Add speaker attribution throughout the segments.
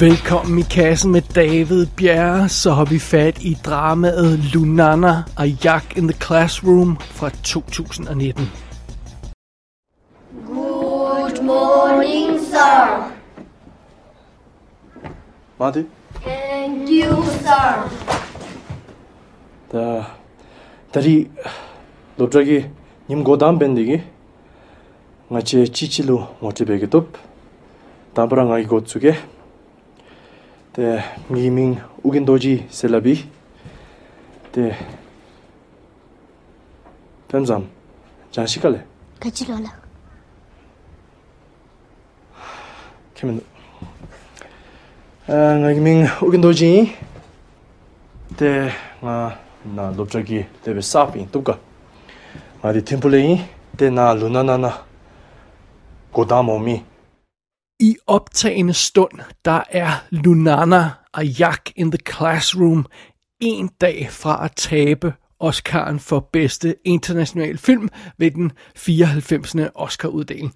Speaker 1: Velkommen i kassen med David Bjerre. Så har vi fat i dramaet Lunana og Jack in the Classroom fra 2019.
Speaker 2: Good morning, sir.
Speaker 3: Marty?
Speaker 2: Thank you, sir.
Speaker 3: Da... Da Dari... Lopdragi, nim godam bendigi. Ngache chichilu motibegetop. Tambra ngai gotsuge. 마치 치치루 모티베게 톱 담브랑 아이 고츠게 데 미밍 우긴도지 셀라비 데 뱀잠 장시갈래
Speaker 4: 같이 가라.
Speaker 3: 캐면 아 나기밍 우긴도지 데나 나 롭자기 데베 사피 톱가 마디 템플레이 데나 루나나나 고다모미
Speaker 1: I optagende stund, der er Lunana og Jack in the Classroom en dag fra at tabe Oscaren for bedste international film ved den 94. Oscar-uddeling.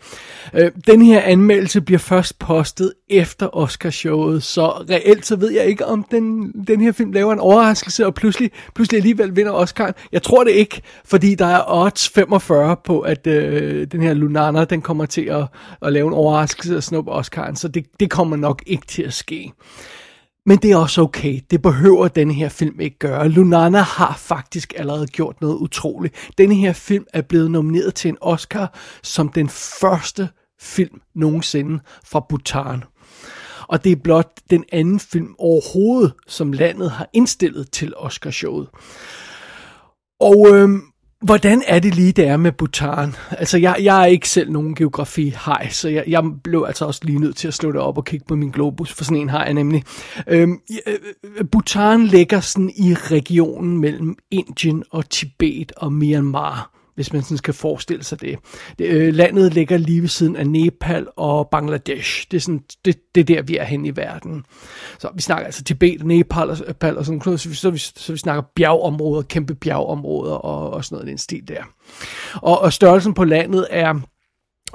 Speaker 1: Øh, den her anmeldelse bliver først postet efter Oscarshowet, så reelt så ved jeg ikke, om den, den her film laver en overraskelse, og pludselig, pludselig alligevel vinder Oscaren. Jeg tror det ikke, fordi der er odds 45 på, at øh, den her Lunana, den kommer til at, at lave en overraskelse og snuppe Oscaren, så det, det kommer nok ikke til at ske. Men det er også okay. Det behøver denne her film ikke gøre. Lunana har faktisk allerede gjort noget utroligt. Denne her film er blevet nomineret til en Oscar som den første film nogensinde fra Bhutan. Og det er blot den anden film overhovedet, som landet har indstillet til Oscarshowet. Og øhm, hvordan er det lige, det er med Bhutan? Altså, jeg, jeg er ikke selv nogen geografi hej, så jeg, jeg blev altså også lige nødt til at slå det op og kigge på min globus, for sådan en har jeg nemlig. Øhm, øh, øh, Bhutan ligger sådan i regionen mellem Indien og Tibet og Myanmar hvis man sådan skal forestille sig det. det øh, landet ligger lige ved siden af Nepal og Bangladesh. Det er, sådan, det, det er der, vi er hen i verden. Så vi snakker altså Tibet, Nepal og, Nepal og sådan noget, så vi, så, vi, så vi snakker bjergområder, kæmpe bjergområder og, og sådan noget i den stil der. Og, og størrelsen på landet er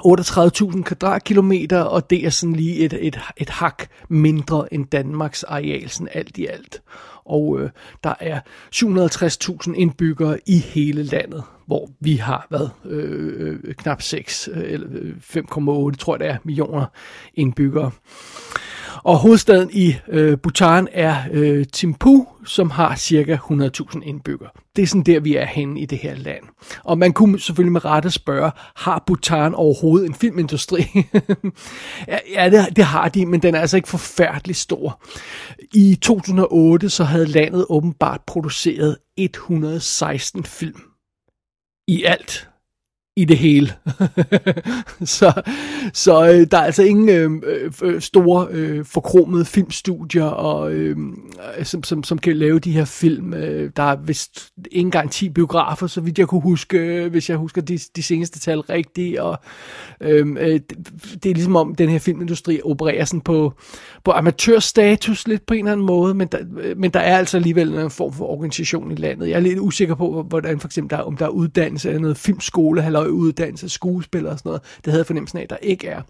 Speaker 1: 38.000 kvadratkilometer, og det er sådan lige et, et, et hak mindre end Danmarks areal, sådan alt i alt. Og øh, der er 750.000 indbyggere i hele landet, hvor vi har været øh, øh, knap 6 øh, eller øh, 5,8 tror jeg det er millioner indbyggere. Og hovedstaden i øh, Bhutan er øh, Thimphu, som har cirka 100.000 indbyggere. Det er sådan der, vi er henne i det her land. Og man kunne selvfølgelig med rette spørge, har Bhutan overhovedet en filmindustri? ja, ja det, det har de, men den er altså ikke forfærdelig stor. I 2008 så havde landet åbenbart produceret 116 film. I alt i det hele. så så øh, der er altså ingen øh, øh, store øh, forkromede filmstudier, og, øh, som, som, som kan lave de her film. Øh, der er vist ikke engang 10 biografer, så vidt jeg kunne huske, øh, hvis jeg husker de, de seneste tal rigtigt. Og, øh, øh, det, det er ligesom om, den her filmindustri opererer sådan på, på amatørstatus lidt på en eller anden måde, men der, øh, men der er altså alligevel en form for organisation i landet. Jeg er lidt usikker på, hvordan for eksempel der, om der er uddannelse eller noget filmskole, eller uddannelse, skuespiller og sådan noget. Det havde jeg fornemmelsen af, at der ikke er.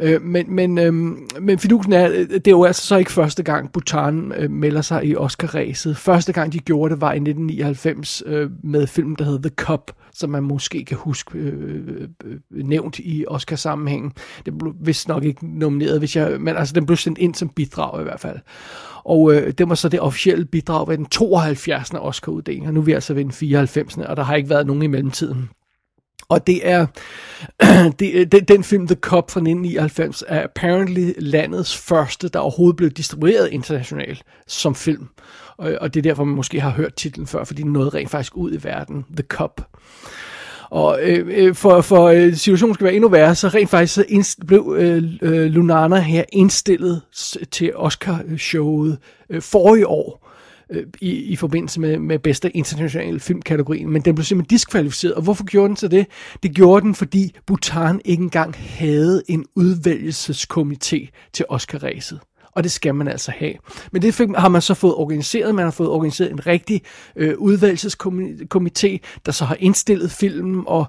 Speaker 1: Øh, men, men, øh, men fidusen er, øh, det er jo altså så ikke første gang, Bhutan øh, melder sig i Oscar-ræset. Første gang, de gjorde det, var i 1999 øh, med filmen, der hedder The Cup, som man måske kan huske øh, øh, nævnt i Oscar-sammenhængen. Det blev vist nok ikke nomineret, hvis jeg, men altså, den blev sendt ind som bidrag i hvert fald. Og øh, det var så det officielle bidrag ved den 72. Oscar-uddeling, og nu er vi altså ved den 94. og der har ikke været nogen i mellemtiden. Og det er det, øh, den, den film The Cop fra 1999 er apparently landets første, der overhovedet blev distribueret internationalt som film. Og, og det er derfor, man måske har hørt titlen før, fordi den nåede rent faktisk ud i verden. The Cop. Og øh, øh for, for øh, situationen skal være endnu værre, så rent faktisk så indst- blev øh, øh, Lunana her indstillet til Oscar-showet øh, forrige år øh, i, i forbindelse med, med bedste internationale filmkategorien, men den blev simpelthen diskvalificeret. Og hvorfor gjorde den så det? Det gjorde den, fordi Bhutan ikke engang havde en udvælgelseskomité til Oscar-ræset og det skal man altså have. Men det fik, har man så fået organiseret. Man har fået organiseret en rigtig øh, udvalgelseskomité, der så har indstillet filmen, og,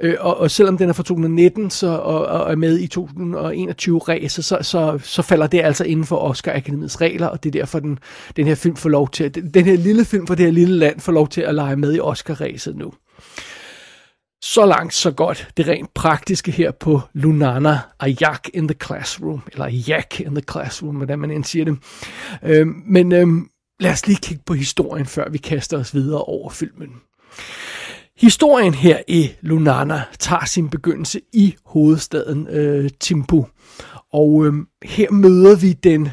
Speaker 1: øh, og, og selvom den er fra 2019 så, og, og er med i 2021-ræset, så, så, så falder det altså inden for Oscar Akademiets regler, og det er derfor, den, den her film får lov til, den her lille film fra det her lille land får lov til at lege med i Oscar-ræset nu. Så langt, så godt. Det rent praktiske her på Lunana, Ayak in the classroom, eller yak in the classroom, hvordan man end siger det. Øhm, men øhm, lad os lige kigge på historien, før vi kaster os videre over filmen. Historien her i Lunana tager sin begyndelse i hovedstaden øh, Timbu. Og øh, her møder vi den,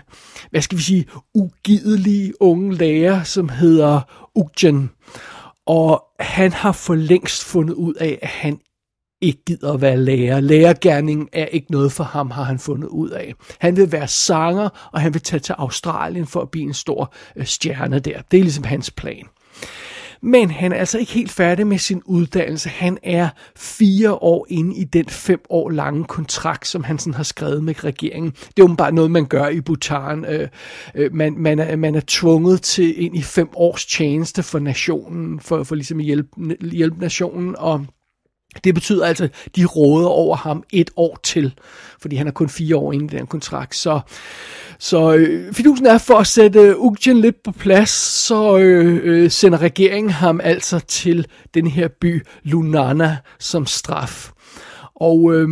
Speaker 1: hvad skal vi sige, ugidelige unge lærer, som hedder Ugjen. Og han har for længst fundet ud af, at han ikke gider at være lærer. Lærergærningen er ikke noget for ham, har han fundet ud af. Han vil være sanger, og han vil tage til Australien for at blive en stor øh, stjerne der. Det er ligesom hans plan. Men han er altså ikke helt færdig med sin uddannelse. Han er fire år inde i den fem år lange kontrakt, som han sådan har skrevet med regeringen. Det er jo bare noget, man gør i Bhutan. Øh, øh, man, man, er, man er tvunget til ind i fem års tjeneste for nationen, for, for ligesom at hjælpe, hjælpe nationen, og det betyder altså, at de råder over ham et år til, fordi han er kun fire år inde i den kontrakt. Så, så øh, fidusen er for at sætte øh, lidt på plads, så øh, øh, sender regeringen ham altså til den her by Lunana som straf. Og øh,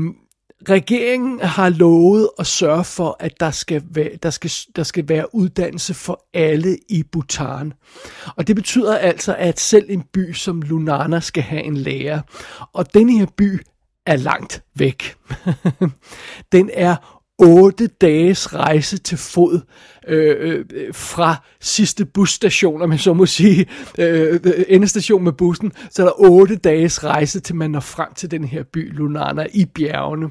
Speaker 1: regeringen har lovet at sørge for, at der skal, være, der, skal, der skal være uddannelse for alle i Bhutan. Og det betyder altså, at selv en by som Lunana skal have en lærer. Og denne her by er langt væk. den er otte dages rejse til fod øh, øh, fra sidste busstation, om jeg så må sige, øh, endestation med bussen, så er der otte dages rejse til man når frem til den her by Lunana i bjergene.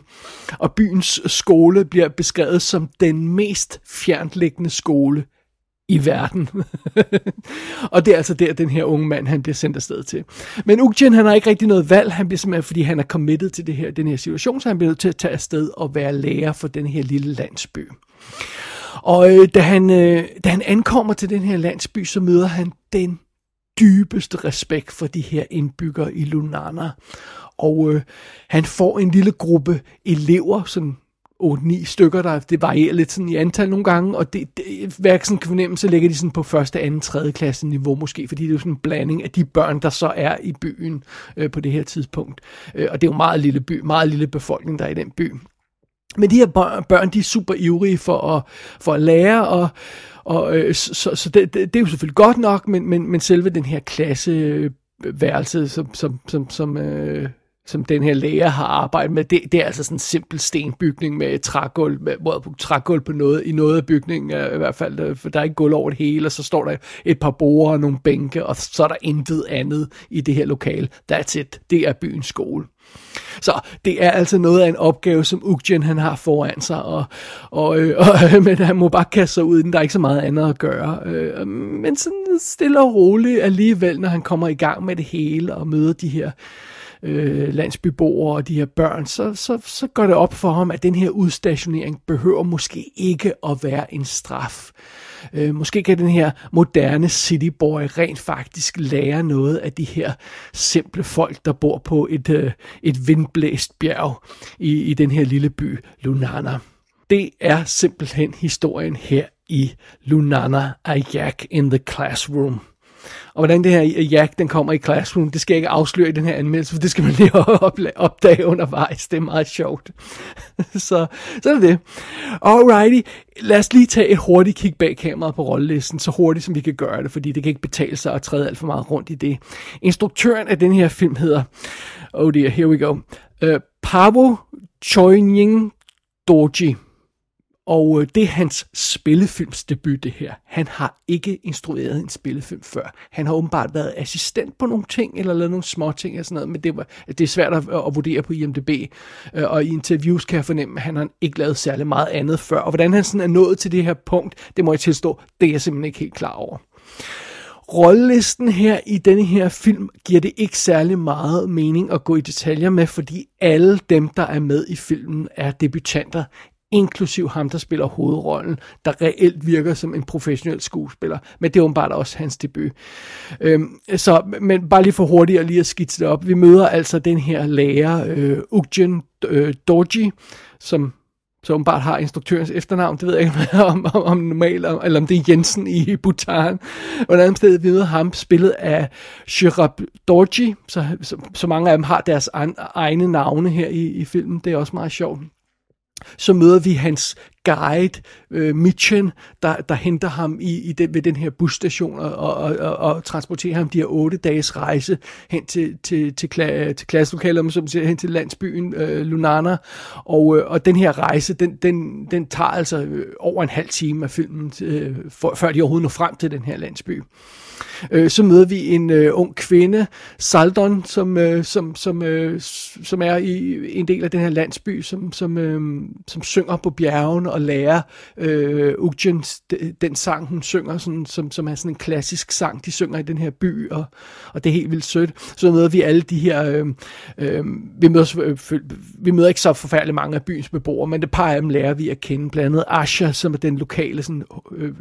Speaker 1: Og byens skole bliver beskrevet som den mest fjernliggende skole i verden. og det er altså der, den her unge mand, han bliver sendt afsted til. Men Ugjen, han har ikke rigtig noget valg, han bliver simpelthen, fordi han er committed til det her, den her situation, så han bliver nødt til at tage afsted og være lærer for den her lille landsby. Og øh, da, han, øh, da han ankommer til den her landsby, så møder han den dybeste respekt for de her indbyggere i Lunana. Og øh, han får en lille gruppe elever, sådan 8-9 stykker, der det varierer lidt sådan i antal nogle gange, og det, det hverken kan fornemme, så ligger de sådan på første, anden, tredje klasse niveau måske, fordi det er jo sådan en blanding af de børn, der så er i byen øh, på det her tidspunkt. Øh, og det er jo meget lille by, meget lille befolkning, der er i den by. Men de her børn, de er super ivrige for at, for at lære, og, og øh, så, så det, det, det er jo selvfølgelig godt nok, men, men, men selve den her klasseværelse, som, som, som, som øh, som den her læger har arbejdet med, det, det er altså sådan en simpel stenbygning med trægulv, med, med trægulv på noget, i noget af bygningen øh, i hvert fald, øh, for der er ikke gulv over det hele, og så står der et par borer og nogle bænke, og så er der intet andet i det her lokale. That's it. Det er byens skole. Så det er altså noget af en opgave, som Ugen han har foran sig, og, og, øh, og, men han må bare kaste sig ud den, der er ikke så meget andet at gøre. Øh, men sådan stille og roligt alligevel, når han kommer i gang med det hele, og møder de her øh, øh, landsbyboere og de her børn, så, så, så går det op for ham, at den her udstationering behøver måske ikke at være en straf. Øh, måske kan den her moderne cityboy rent faktisk lære noget af de her simple folk, der bor på et, øh, et vindblæst bjerg i, i den her lille by Lunana. Det er simpelthen historien her i Lunana Ayak in the Classroom. Og hvordan det her Jack, den kommer i Classroom, det skal jeg ikke afsløre i den her anmeldelse, for det skal man lige opdage undervejs. Det er meget sjovt. så, så er det. Alrighty, lad os lige tage et hurtigt kig bag kameraet på rollelisten, så hurtigt som vi kan gøre det, fordi det kan ikke betale sig at træde alt for meget rundt i det. Instruktøren af den her film hedder, oh dear, here we go, øh, uh, Pavo Choying Doji. Og øh, det er hans spillefilmsdebut, det her. Han har ikke instrueret en spillefilm før. Han har åbenbart været assistent på nogle ting, eller lavet nogle små ting og sådan noget, men det, var, det er svært at, at vurdere på IMDb. Øh, og i interviews kan jeg fornemme, at han har ikke lavet særlig meget andet før. Og hvordan han sådan er nået til det her punkt, det må jeg tilstå, det er jeg simpelthen ikke helt klar over. Rollelisten her i denne her film giver det ikke særlig meget mening at gå i detaljer med, fordi alle dem, der er med i filmen, er debutanter inklusiv ham, der spiller hovedrollen, der reelt virker som en professionel skuespiller. Men det er åbenbart også hans debut. Øhm, så, men bare lige for hurtigt lige at skitse det op. Vi møder altså den her lærer, øh, Ugjen øh, Dorji, som så åbenbart har instruktørens efternavn, det ved jeg ikke om, om, om normalt, eller om det er Jensen i Bhutan. Og andet sted vi møder ham, spillet af Shirab Dorji, så, så, så mange af dem har deres egne navne her i, i filmen, det er også meget sjovt så møder vi hans guide, øh, Mitchen, der, der henter ham i, i den, ved den her busstation og, og, og, og transporterer ham de her otte dages rejse hen til, til, til, kla, til klasselokalet, som siger, hen til landsbyen øh, Lunana. Og, øh, og den her rejse, den, den, den tager altså øh, over en halv time af filmen, øh, for, før de overhovedet når frem til den her landsby. Øh, så møder vi en øh, ung kvinde, Saldon, som, øh, som, som, øh, som er i en del af den her landsby, som, som, øh, som synger på bjergen og lærer øh, Ugjen den sang, hun synger, sådan, som, som er sådan en klassisk sang, de synger i den her by, og, og det er helt vildt sødt. Så møder vi alle de her, øh, øh, vi, møder, øh, vi møder ikke så forfærdeligt mange af byens beboere, men det par af dem lærer vi at kende, blandt andet Asha, som er den lokale sådan, øh,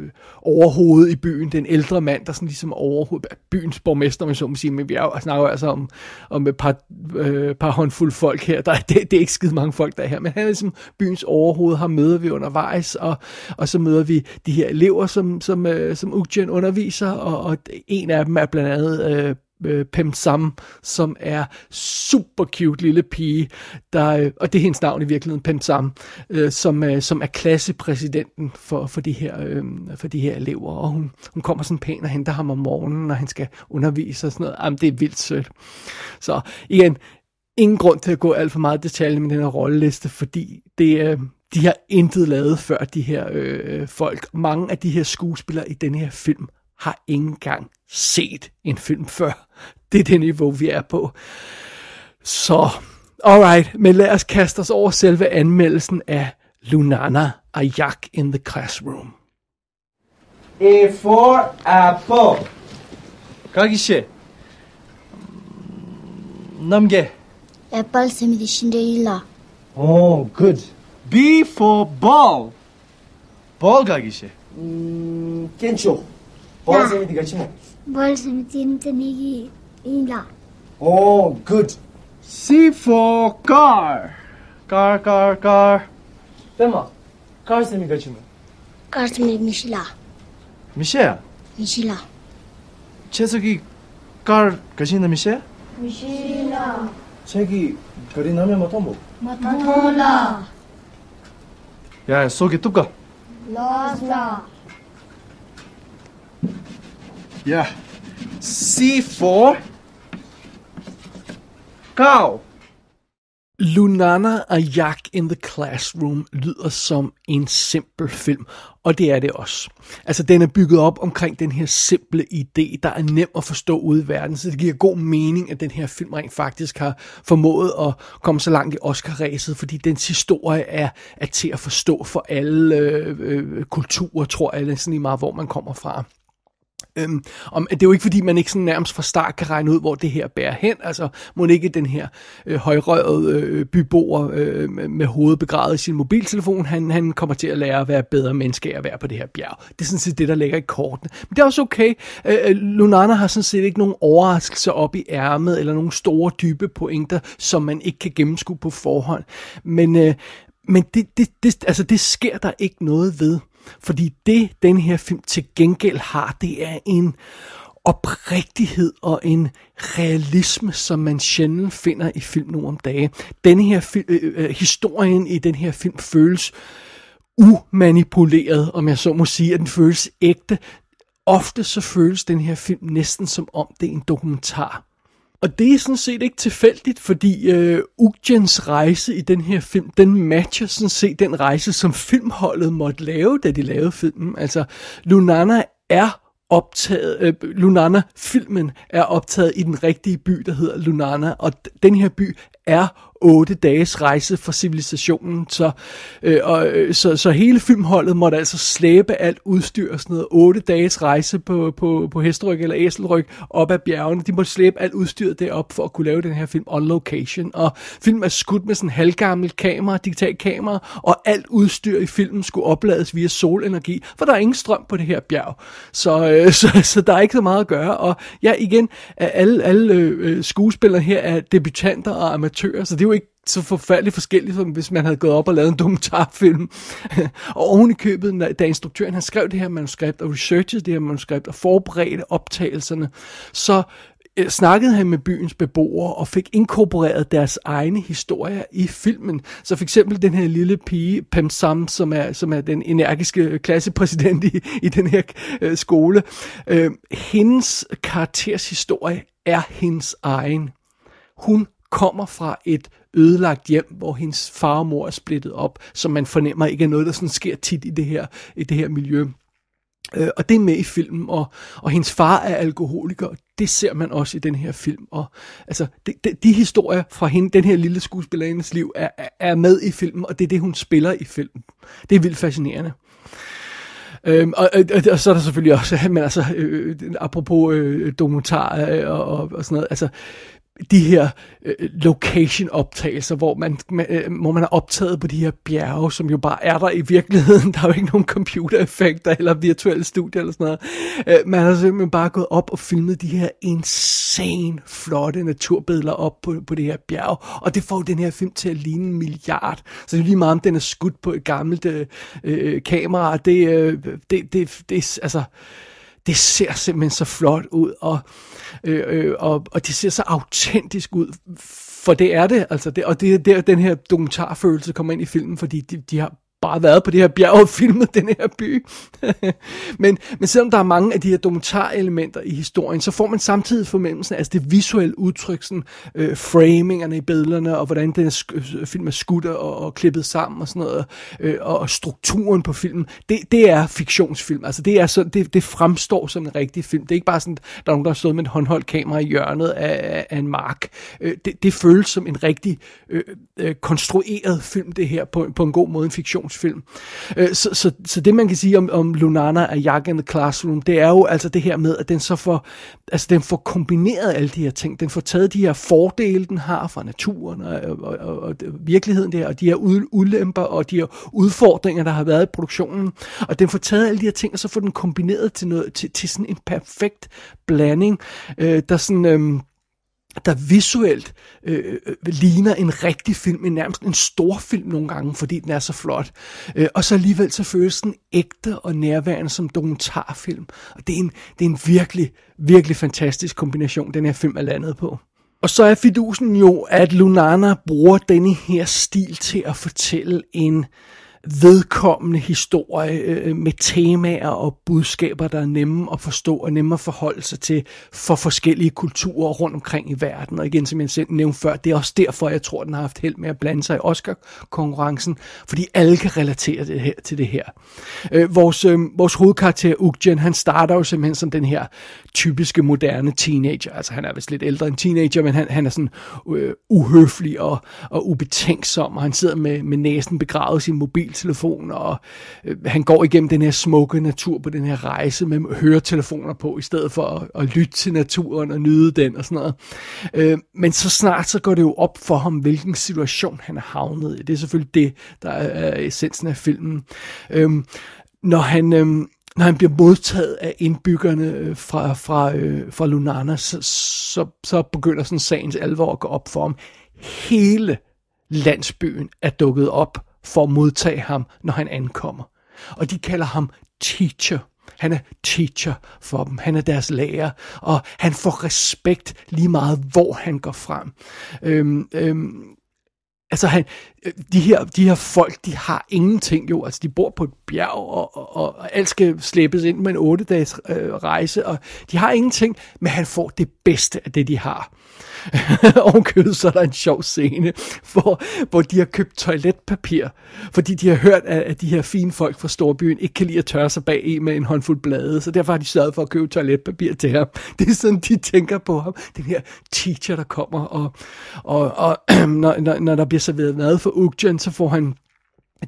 Speaker 1: overhoved i byen, den ældre mand, der sådan ligesom overhovedet byens borgmester, men så må sige, men vi er, snakker altså om, om et par, øh, par håndfuld folk her. Der, det, det er ikke skide mange folk, der er her, men han er ligesom byens overhoved, har møder vi undervejs, og, og så møder vi de her elever, som, som, øh, som Ugjen underviser, og, og en af dem er blandt andet øh, øh, Pem Sam, som er super cute lille pige, der, øh, og det er hendes navn i virkeligheden, Pem Sam, øh, som, øh, som er klassepræsidenten for, for, de her, øh, for de her elever, og hun, hun kommer sådan pænt og henter ham om morgenen, når han skal undervise og sådan noget. Jamen, det er vildt sødt. Så igen, ingen grund til at gå alt for meget detalje med den her rolleliste, fordi det, øh, de har intet lavet før, de her øh, folk. Mange af de her skuespillere i den her film har ikke engang set en film før. Det er det niveau, vi er på. Så, alright, men lad os kaste os over selve anmeldelsen af Lunana, A Yak in the Classroom.
Speaker 4: A for apple.
Speaker 2: Kagishi. Namge. Apple semidishinde illa.
Speaker 4: Oh, good.
Speaker 3: B for ball. Ball kagishi. Mm, Kencho
Speaker 4: 음, 켄초. 버스미디 같이 뭐.
Speaker 2: 볼 세미디 인테니기 일라.
Speaker 4: Oh, good.
Speaker 3: C for car car car car
Speaker 4: 빼마. 카르세미 같이 뭐.
Speaker 2: 카르스미 미실라.
Speaker 3: 미셰야
Speaker 2: 미실라.
Speaker 3: 채석이 car 가시나 미셰
Speaker 2: 미실라.
Speaker 4: 책이 그리 나면 뭐 톰보.
Speaker 2: 마타토라.
Speaker 3: 야 속에 뚜까
Speaker 2: 라스라.
Speaker 3: 야 C for cow
Speaker 1: Lunana og Jak in the Classroom lyder som en simpel film, og det er det også. Altså, den er bygget op omkring den her simple idé, der er nem at forstå ude i verden, så det giver god mening, at den her film rent faktisk har formået at komme så langt i Oscar-ræset, fordi dens historie er, er til at forstå for alle øh, øh, kulturer, tror jeg, sådan i meget, hvor man kommer fra. Øhm, om, det er jo ikke fordi, man ikke sådan nærmest fra start kan regne ud, hvor det her bærer hen. Altså, må ikke den her øh, højrøvede øh, byboer øh, med hovedet begravet i sin mobiltelefon, han, han kommer til at lære at være bedre menneske at være på det her bjerg. Det er sådan set det, der ligger i kortene. Men det er også okay. Øh, øh Lunana har sådan set ikke nogen overraskelser op i ærmet, eller nogle store, dybe pointer, som man ikke kan gennemskue på forhånd. Men, øh, men det, det, det, altså, det sker der ikke noget ved. Fordi det, den her film til gengæld har, det er en oprigtighed og en realisme, som man sjældent finder i film nu om dage. Denne her film, øh, øh, øh, historien i den her film føles umanipuleret, om jeg så må sige, at den føles ægte. Ofte så føles den her film næsten som om det er en dokumentar. Og det er sådan set ikke tilfældigt, fordi øh, Uggens rejse i den her film, den matcher sådan set den rejse, som filmholdet måtte lave, da de lavede filmen. Altså, Lunana er optaget, øh, Lunana-filmen er optaget i den rigtige by, der hedder Lunana, og den her by er otte dages rejse fra civilisationen, så, øh, og, øh, så, så hele filmholdet måtte altså slæbe alt udstyr og sådan noget, otte dages rejse på, på, på hesteryg eller æselryg op ad bjergene, de måtte slæbe alt udstyret derop for at kunne lave den her film on location, og film er skudt med sådan en halvgammel kamera, digital kamera, og alt udstyr i filmen skulle oplades via solenergi, for der er ingen strøm på det her bjerg, så, øh, så, så der er ikke så meget at gøre, og ja, igen, alle, alle øh, øh, skuespillere her er debutanter og amatører, så det er jo ikke så forfærdeligt forskelligt, som hvis man havde gået op og lavet en dokumentarfilm. og oven i købet, da instruktøren han skrev det her manuskript, og researchede det her manuskript, og forberedte optagelserne, så øh, snakkede han med byens beboere og fik inkorporeret deres egne historier i filmen. Så for eksempel den her lille pige, Pam Sam, som er, som er den energiske klassepræsident i, i den her øh, skole, øh, hendes karakters historie er hendes egen. Hun kommer fra et ødelagt hjem, hvor hendes far og mor er splittet op, som man fornemmer ikke er noget, der sådan sker tit i det her, i det her miljø. Øh, og det er med i filmen, og, og hendes far er alkoholiker, og det ser man også i den her film. Og altså, de, de, de historier fra hende, den her lille skuespillerindes liv, er, er med i filmen, og det er det, hun spiller i filmen. Det er vildt fascinerende. Øhm, og, og, og så er der selvfølgelig også, men altså, øh, øh, apropos øh, dokumentar øh, og, og, og sådan noget, altså, de her øh, location-optagelser, hvor man, man, øh, hvor man er optaget på de her bjerge, som jo bare er der i virkeligheden. Der er jo ikke nogen computereffekter eller virtuelle studier eller sådan noget. Øh, man har simpelthen bare gået op og filmet de her insane, flotte naturbilleder op på, på det her bjerg, og det får den her film til at ligne en milliard. Så det er lige meget, om den er skudt på et gammelt øh, øh kamera. Det, øh, det, det, det, altså, det ser simpelthen så flot ud, og øh, øh, og, og det ser så autentisk ud, for det er det, altså det, og det er der, den her dokumentarfølelse kommer ind i filmen, fordi de, de har bare været på det her bjerg og filmet den her by. men, men selvom der er mange af de her dokumentarelementer i historien, så får man samtidig fornemmelsen af altså det visuelle udtryk, sådan, øh, framingerne i billederne, og hvordan den sk- øh, film er skudt og, og klippet sammen og sådan noget, øh, og, og strukturen på filmen, det, det er fiktionsfilm. Altså det, er så, det, det fremstår som en rigtig film. Det er ikke bare sådan, der er nogen, der har stået med et håndholdt kamera i hjørnet af, af en mark. Øh, det, det føles som en rigtig øh, øh, konstrueret film, det her, på, på en god måde, en fiktions film. Øh, så, så, så det man kan sige om, om Lunana og Jack in the Classroom, det er jo altså det her med, at den så får, altså den får kombineret alle de her ting. Den får taget de her fordele, den har fra naturen og, og, og, og virkeligheden der, og de her ulemper og de her udfordringer, der har været i produktionen. Og den får taget alle de her ting, og så får den kombineret til, noget, til, til sådan en perfekt blanding, øh, der sådan... Øh, der visuelt øh, øh, ligner en rigtig film, en nærmest en stor film nogle gange, fordi den er så flot. Øh, og så alligevel så føles den ægte og nærværende som dokumentarfilm. Og det er en, det er en virkelig, virkelig fantastisk kombination, den her film er landet på. Og så er fidusen jo, at Lunana bruger denne her stil til at fortælle en vedkommende historie øh, med temaer og budskaber, der er nemme at forstå og nemme at forholde sig til for forskellige kulturer rundt omkring i verden. Og igen, som jeg selv nævnte før, det er også derfor, jeg tror, den har haft held med at blande sig i Oscar-konkurrencen, fordi alle kan relatere det her, til det her. Øh, vores, øh, vores hovedkarakter, Ugjen, han starter jo simpelthen som den her typiske moderne teenager. Altså han er vist lidt ældre end teenager, men han, han er sådan øh, uhøflig og, og ubetænksom, og han sidder med, med næsen begravet i sin mobiltelefon, og øh, han går igennem den her smukke natur på den her rejse med høretelefoner på, i stedet for at, at lytte til naturen og nyde den og sådan noget. Øh, men så snart så går det jo op for ham, hvilken situation han er havnet i. Det er selvfølgelig det, der er essensen af filmen. Øh, når han, øh, når han bliver modtaget af indbyggerne øh, fra, fra, øh, fra Lunana, så, så, så begynder sådan sagens alvor at gå op for ham. Hele landsbyen er dukket op for at modtage ham, når han ankommer. Og de kalder ham teacher. Han er teacher for dem. Han er deres lærer. Og han får respekt lige meget, hvor han går frem. Øhm, øhm, Altså han, øh, de, her, de her folk, de har ingenting jo. Altså de bor på et bjerg, og, og, og alt skal slæbes ind med en otte dages øh, rejse, og de har ingenting, men han får det bedste af det, de har. Ovenkøbet så er der en sjov scene, hvor, hvor de har købt toiletpapir, fordi de har hørt, at, at de her fine folk fra storbyen ikke kan lide at tørre sig bag i med en håndfuld blade, så derfor har de sørget for at købe toiletpapir til ham. Det er sådan, de tænker på ham. Den her teacher, der kommer, og, og, og når, når, når der bliver serveret mad for Ugjen, så får han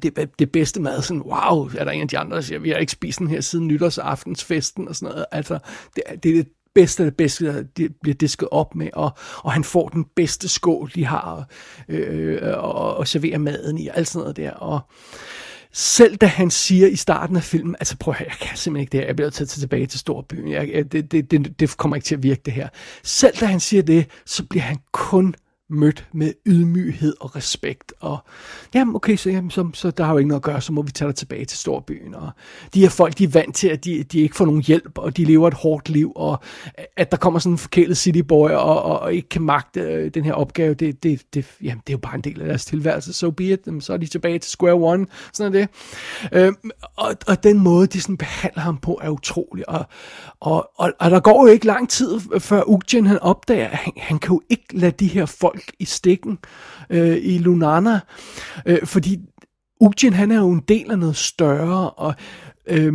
Speaker 1: det, det bedste mad, sådan, wow, er der en af de andre, der siger, vi har ikke spist den her siden nytårsaftensfesten og sådan noget. Altså, det, det er det bedste af det bedste, der bliver disket op med, og, og han får den bedste skål, de har, øh, øh, og, og serverer maden i, og alt sådan noget der, og selv da han siger i starten af filmen, altså prøv at høre, jeg kan simpelthen ikke det her, jeg bliver taget tilbage til storbyen, jeg, det, det, det, det kommer ikke til at virke det her. Selv da han siger det, så bliver han kun mødt med ydmyghed og respekt. Og jamen okay, så, jamen, så, så der har jo ikke noget at gøre, så må vi tage dig tilbage til storbyen. Og de her folk, de er vant til, at de, de ikke får nogen hjælp, og de lever et hårdt liv, og at der kommer sådan en forkælet cityboy og, og, og ikke kan magte øh, den her opgave, det, det, det, jamen, det er jo bare en del af deres tilværelse. So be it. Så er de tilbage til square one. Sådan er det. Øhm, og, og den måde, de sådan behandler ham på, er utrolig. Og, og, og, og der går jo ikke lang tid, før Ugjen han opdager, at han, han kan jo ikke lade de her folk folk i stikken øh, i Lunana, øh, fordi Ugin han er jo en del af noget større, og øh,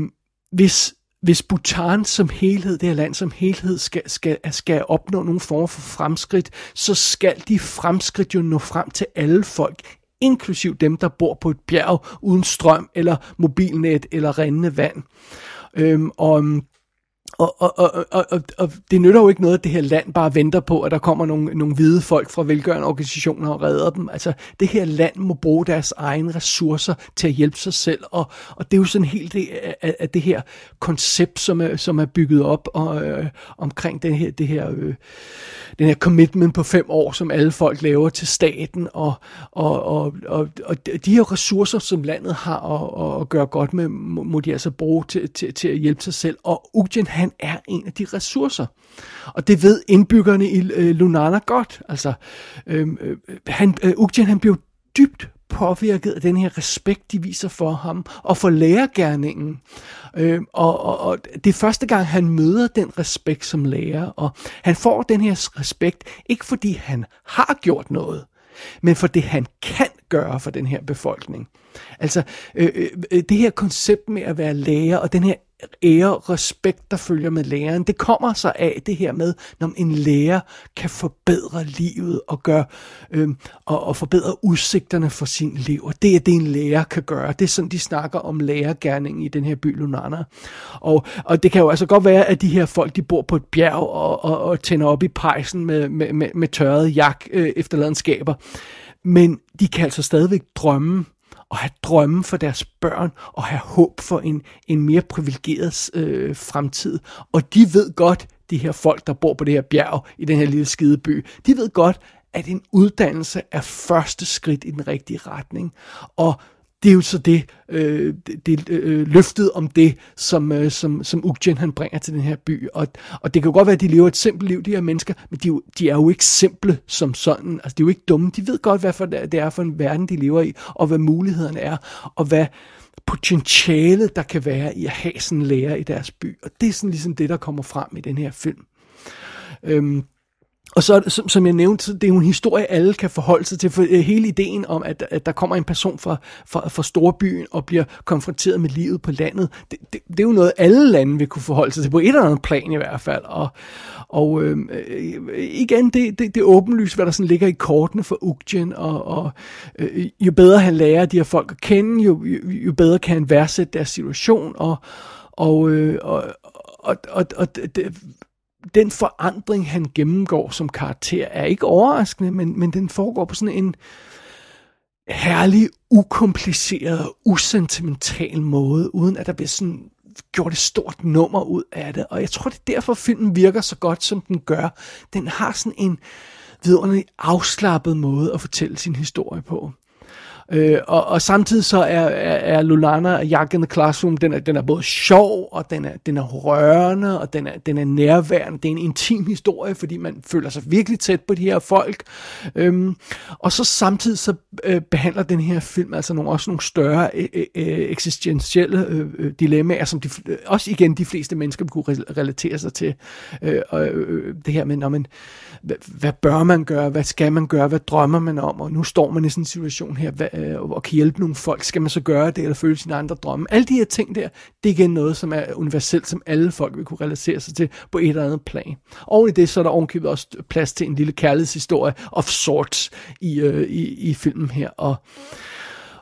Speaker 1: hvis, hvis Bhutan som helhed, det her land som helhed, skal, skal, skal opnå nogle former for fremskridt, så skal de fremskridt jo nå frem til alle folk, inklusiv dem, der bor på et bjerg uden strøm, eller mobilnet, eller rindende vand. Øhm, og og, og, og, og, og, og det nytter jo ikke noget, at det her land bare venter på, at der kommer nogle, nogle hvide folk fra velgørende organisationer og redder dem. Altså, det her land må bruge deres egne ressourcer til at hjælpe sig selv, og, og det er jo sådan helt det, af, af det her koncept, som er, som er bygget op og, øh, omkring den her, det her, øh, den her commitment på fem år, som alle folk laver til staten, og, og, og, og, og de her ressourcer, som landet har at, at gøre godt med, må de altså bruge til, til, til at hjælpe sig selv. Og Ugen, han er en af de ressourcer. Og det ved indbyggerne i øh, Lunana godt. Altså, øhm, øh, han, øh, Ugjen, han blev dybt påvirket af den her respekt, de viser for ham, og for lærergærningen. Øh, og, og, og det er første gang, han møder den respekt som lærer, og han får den her respekt, ikke fordi han har gjort noget, men for det han kan gøre for den her befolkning. Altså øh, øh, øh det her koncept med at være lærer, og den her ære og respekt, der følger med læreren. Det kommer så af det her med, når en lærer kan forbedre livet og, gøre, øh, og, og forbedre udsigterne for sin liv. Og det er det, en lærer kan gøre. Det er sådan, de snakker om lærergærningen i den her by Lunana. Og, og det kan jo altså godt være, at de her folk, de bor på et bjerg og, og, og tænder op i pejsen med, med, med, med tørrede jak øh, efterladenskaber. Men de kan altså stadigvæk drømme og have drømme for deres børn, og have håb for en, en mere privilegeret øh, fremtid. Og de ved godt, de her folk, der bor på det her bjerg, i den her lille skideby, de ved godt, at en uddannelse er første skridt i den rigtige retning. Og det er jo så det, øh, det øh, løftet om det, som, øh, som, som Ugen han bringer til den her by. Og, og det kan jo godt være, at de lever et simpelt liv, de her mennesker, men de, de er jo ikke simple som sådan. Altså, de er jo ikke dumme. De ved godt, hvad for det er for en verden, de lever i, og hvad mulighederne er, og hvad potentialet, der kan være i at have sådan en lærer i deres by. Og det er sådan ligesom det, der kommer frem i den her film. Øhm, og så, som, som jeg nævnte, det er jo en historie, alle kan forholde sig til. For øh, hele ideen om, at, at der kommer en person fra, fra, fra storbyen og bliver konfronteret med livet på landet, det, det, det er jo noget, alle lande vil kunne forholde sig til, på et eller andet plan i hvert fald. Og, og øh, øh igen, det, det, det er åbenlyst, hvad der sådan ligger i kortene for Ugen. og, og øh, jo bedre han lærer de her folk at kende, jo, jo, jo bedre kan han værdsætte deres situation, og, og, øh, og, og, og, og det, den forandring, han gennemgår som karakter, er ikke overraskende, men, men den foregår på sådan en herlig, ukompliceret, usentimental måde, uden at der bliver sådan gjort et stort nummer ud af det. Og jeg tror, det er derfor, filmen virker så godt, som den gør. Den har sådan en vidunderlig afslappet måde at fortælle sin historie på. Øh, og, og samtidig så er, er, er Lulana og Jack in the Classroom, den er, den er både sjov, og den er, den er rørende, og den er, den er nærværende. Det er en intim historie, fordi man føler sig virkelig tæt på de her folk. Øhm, og så samtidig så øh, behandler den her film altså nogle, også nogle større øh, øh, øh eksistentielle øh, øh, dilemmaer, som de, øh, også igen de fleste mennesker kunne relatere sig til. Øh, og, øh, det her med, når man, hvad, hvad bør man gøre, hvad skal man gøre, hvad drømmer man om, og nu står man i sådan en situation her, hvad, øh, og kan hjælpe nogle folk, skal man så gøre det, eller følge sine andre drømme. Alle de her ting der, det er igen noget, som er universelt, som alle folk vil kunne relatere sig til på et eller andet plan. Og i det, så er der ovenkøbet også plads til en lille kærlighedshistorie of sorts i, øh, i, i filmen her, og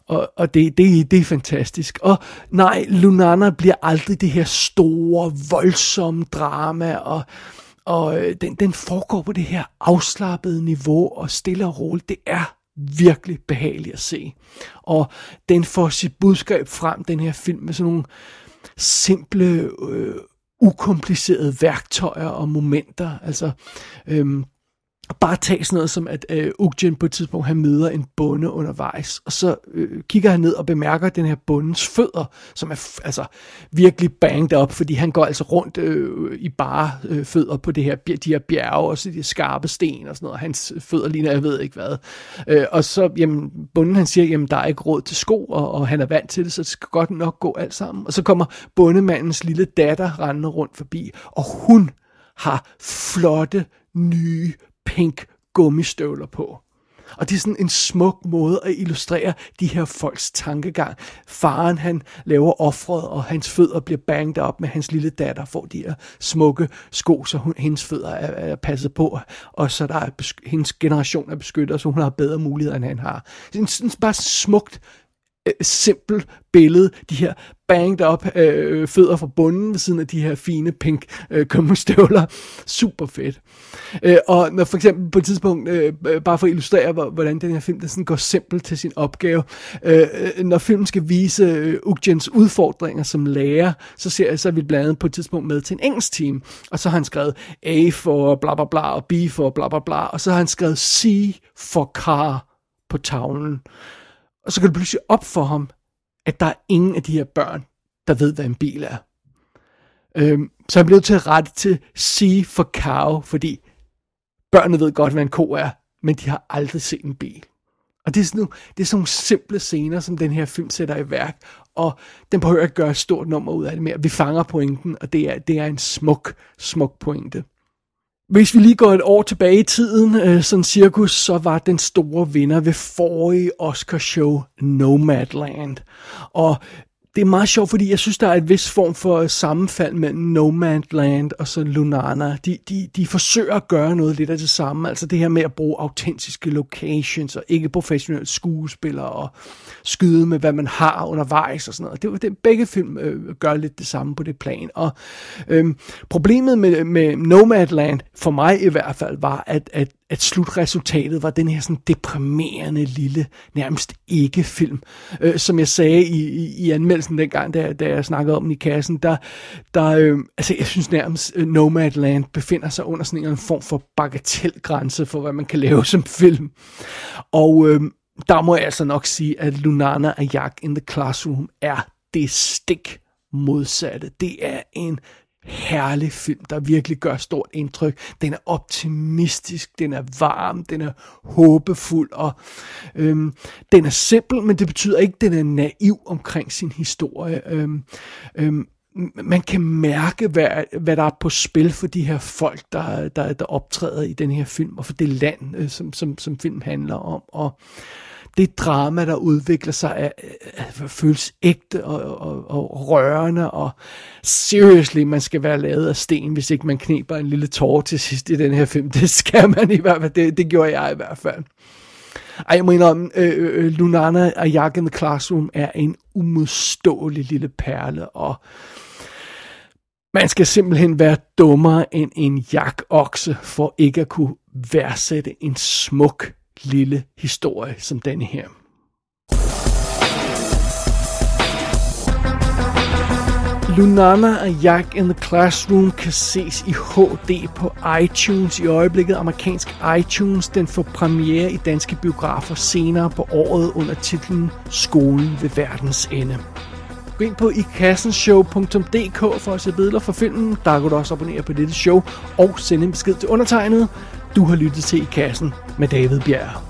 Speaker 1: og, og det, det, det er fantastisk. Og nej, Lunana bliver aldrig det her store, voldsomme drama, og, og øh, den, den foregår på det her afslappede niveau, og stille og roligt. Det er virkelig behageligt at se. Og den får sit budskab frem, den her film, med sådan nogle simple, øh, ukomplicerede værktøjer og momenter. Altså, øhm, bare tage sådan noget som, at øh, Ugjen på et tidspunkt, han møder en bonde undervejs, og så øh, kigger han ned og bemærker den her bondens fødder, som er altså virkelig banged op, fordi han går altså rundt øh, i bare øh, fødder på det her, de her bjerge, og så de skarpe sten og sådan noget, hans fødder ligner, jeg ved ikke hvad. Øh, og så, jamen, bonden han siger, jamen, der er ikke råd til sko, og, og han er vant til det, så det skal godt nok gå alt sammen. Og så kommer bondemandens lille datter rendende rundt forbi, og hun har flotte, nye pink gummistøvler på. Og det er sådan en smuk måde at illustrere de her folks tankegang. Faren han laver offret, og hans fødder bliver banget op med hans lille datter, får de her smukke sko, så hun, hendes fødder er, er passet på, og så der er hendes generation er beskyttet, så hun har bedre muligheder, end han har. Det er sådan bare smukt, øh, simpelt billede. De her banged up øh, fødder fra bunden ved siden af de her fine pink øh, kømmerstøvler. Super fedt. Øh, og når for eksempel på et tidspunkt, øh, bare for at illustrere, hvordan den her film den sådan går simpelt til sin opgave, øh, øh når filmen skal vise øh, Ugjens udfordringer som lærer, så ser jeg, så er vi blandt andet på et tidspunkt med til en engelsk team, og så har han skrevet A for bla bla bla, og B for bla bla bla, og så har han skrevet C for car på tavlen. Og så kan det pludselig op for ham, at der er ingen af de her børn, der ved, hvad en bil er. Øhm, så han blev til at rette til C for cow, fordi børnene ved godt, hvad en ko er, men de har aldrig set en bil. Og det er, sådan nogle, det er sådan nogle simple scener, som den her film sætter i værk, og den behøver ikke gøre et stort nummer ud af det mere. Vi fanger pointen, og det er, det er en smuk, smuk pointe. Hvis vi lige går et år tilbage i tiden, øh, sådan cirkus, så var den store vinder ved forrige Oscar-show Nomadland. Og det er meget sjovt, fordi jeg synes, der er et vis form for sammenfald mellem Nomadland og så Lunana. De, de, de forsøger at gøre noget lidt af det samme. Altså det her med at bruge autentiske locations og ikke professionelle skuespillere og skyde med, hvad man har undervejs og sådan noget. Det, det, begge film øh, gør lidt det samme på det plan. Og øh, problemet med, med Nomadland, for mig i hvert fald, var, at, at at slutresultatet var den her sådan deprimerende lille, nærmest ikke-film. Øh, som jeg sagde i, i, i anmeldelsen dengang, da, da jeg snakkede om den i kassen, der, der øh, altså jeg synes nærmest uh, Nomadland befinder sig under sådan en form for bagatelgrænse for, hvad man kan lave som film. Og øh, der må jeg altså nok sige, at Lunana og Jack in the Classroom er det stik modsatte. Det er en herlig film, der virkelig gør stort indtryk. Den er optimistisk, den er varm, den er håbefuld, og øhm, den er simpel, men det betyder ikke, at den er naiv omkring sin historie. Øhm, øhm, man kan mærke, hvad, hvad der er på spil for de her folk, der, der, der optræder i den her film, og for det land, øh, som, som, som film handler om. Og det drama, der udvikler sig, er, er, er, føles ægte og, og, og rørende, og seriously, man skal være lavet af sten, hvis ikke man kniber en lille tårer til sidst i den her film. Det skal man i hvert fald, det, det gjorde jeg i hvert fald. Ej, jeg mener, øh, øh, øh Lunana og Jack in the Classroom er en umodståelig lille perle, og man skal simpelthen være dummere end en jakokse for ikke at kunne værdsætte en smuk lille historie som denne her. Lunana og Jack in the Classroom kan ses i HD på iTunes i øjeblikket. Amerikansk iTunes. Den får premiere i danske biografer senere på året under titlen Skolen ved verdens ende. Gå ind på ikassenshow.dk for at se billeder fra filmen. Der kan du også abonnere på dette show og sende en besked til undertegnet. Du har lyttet til I Kassen med David Bjerg.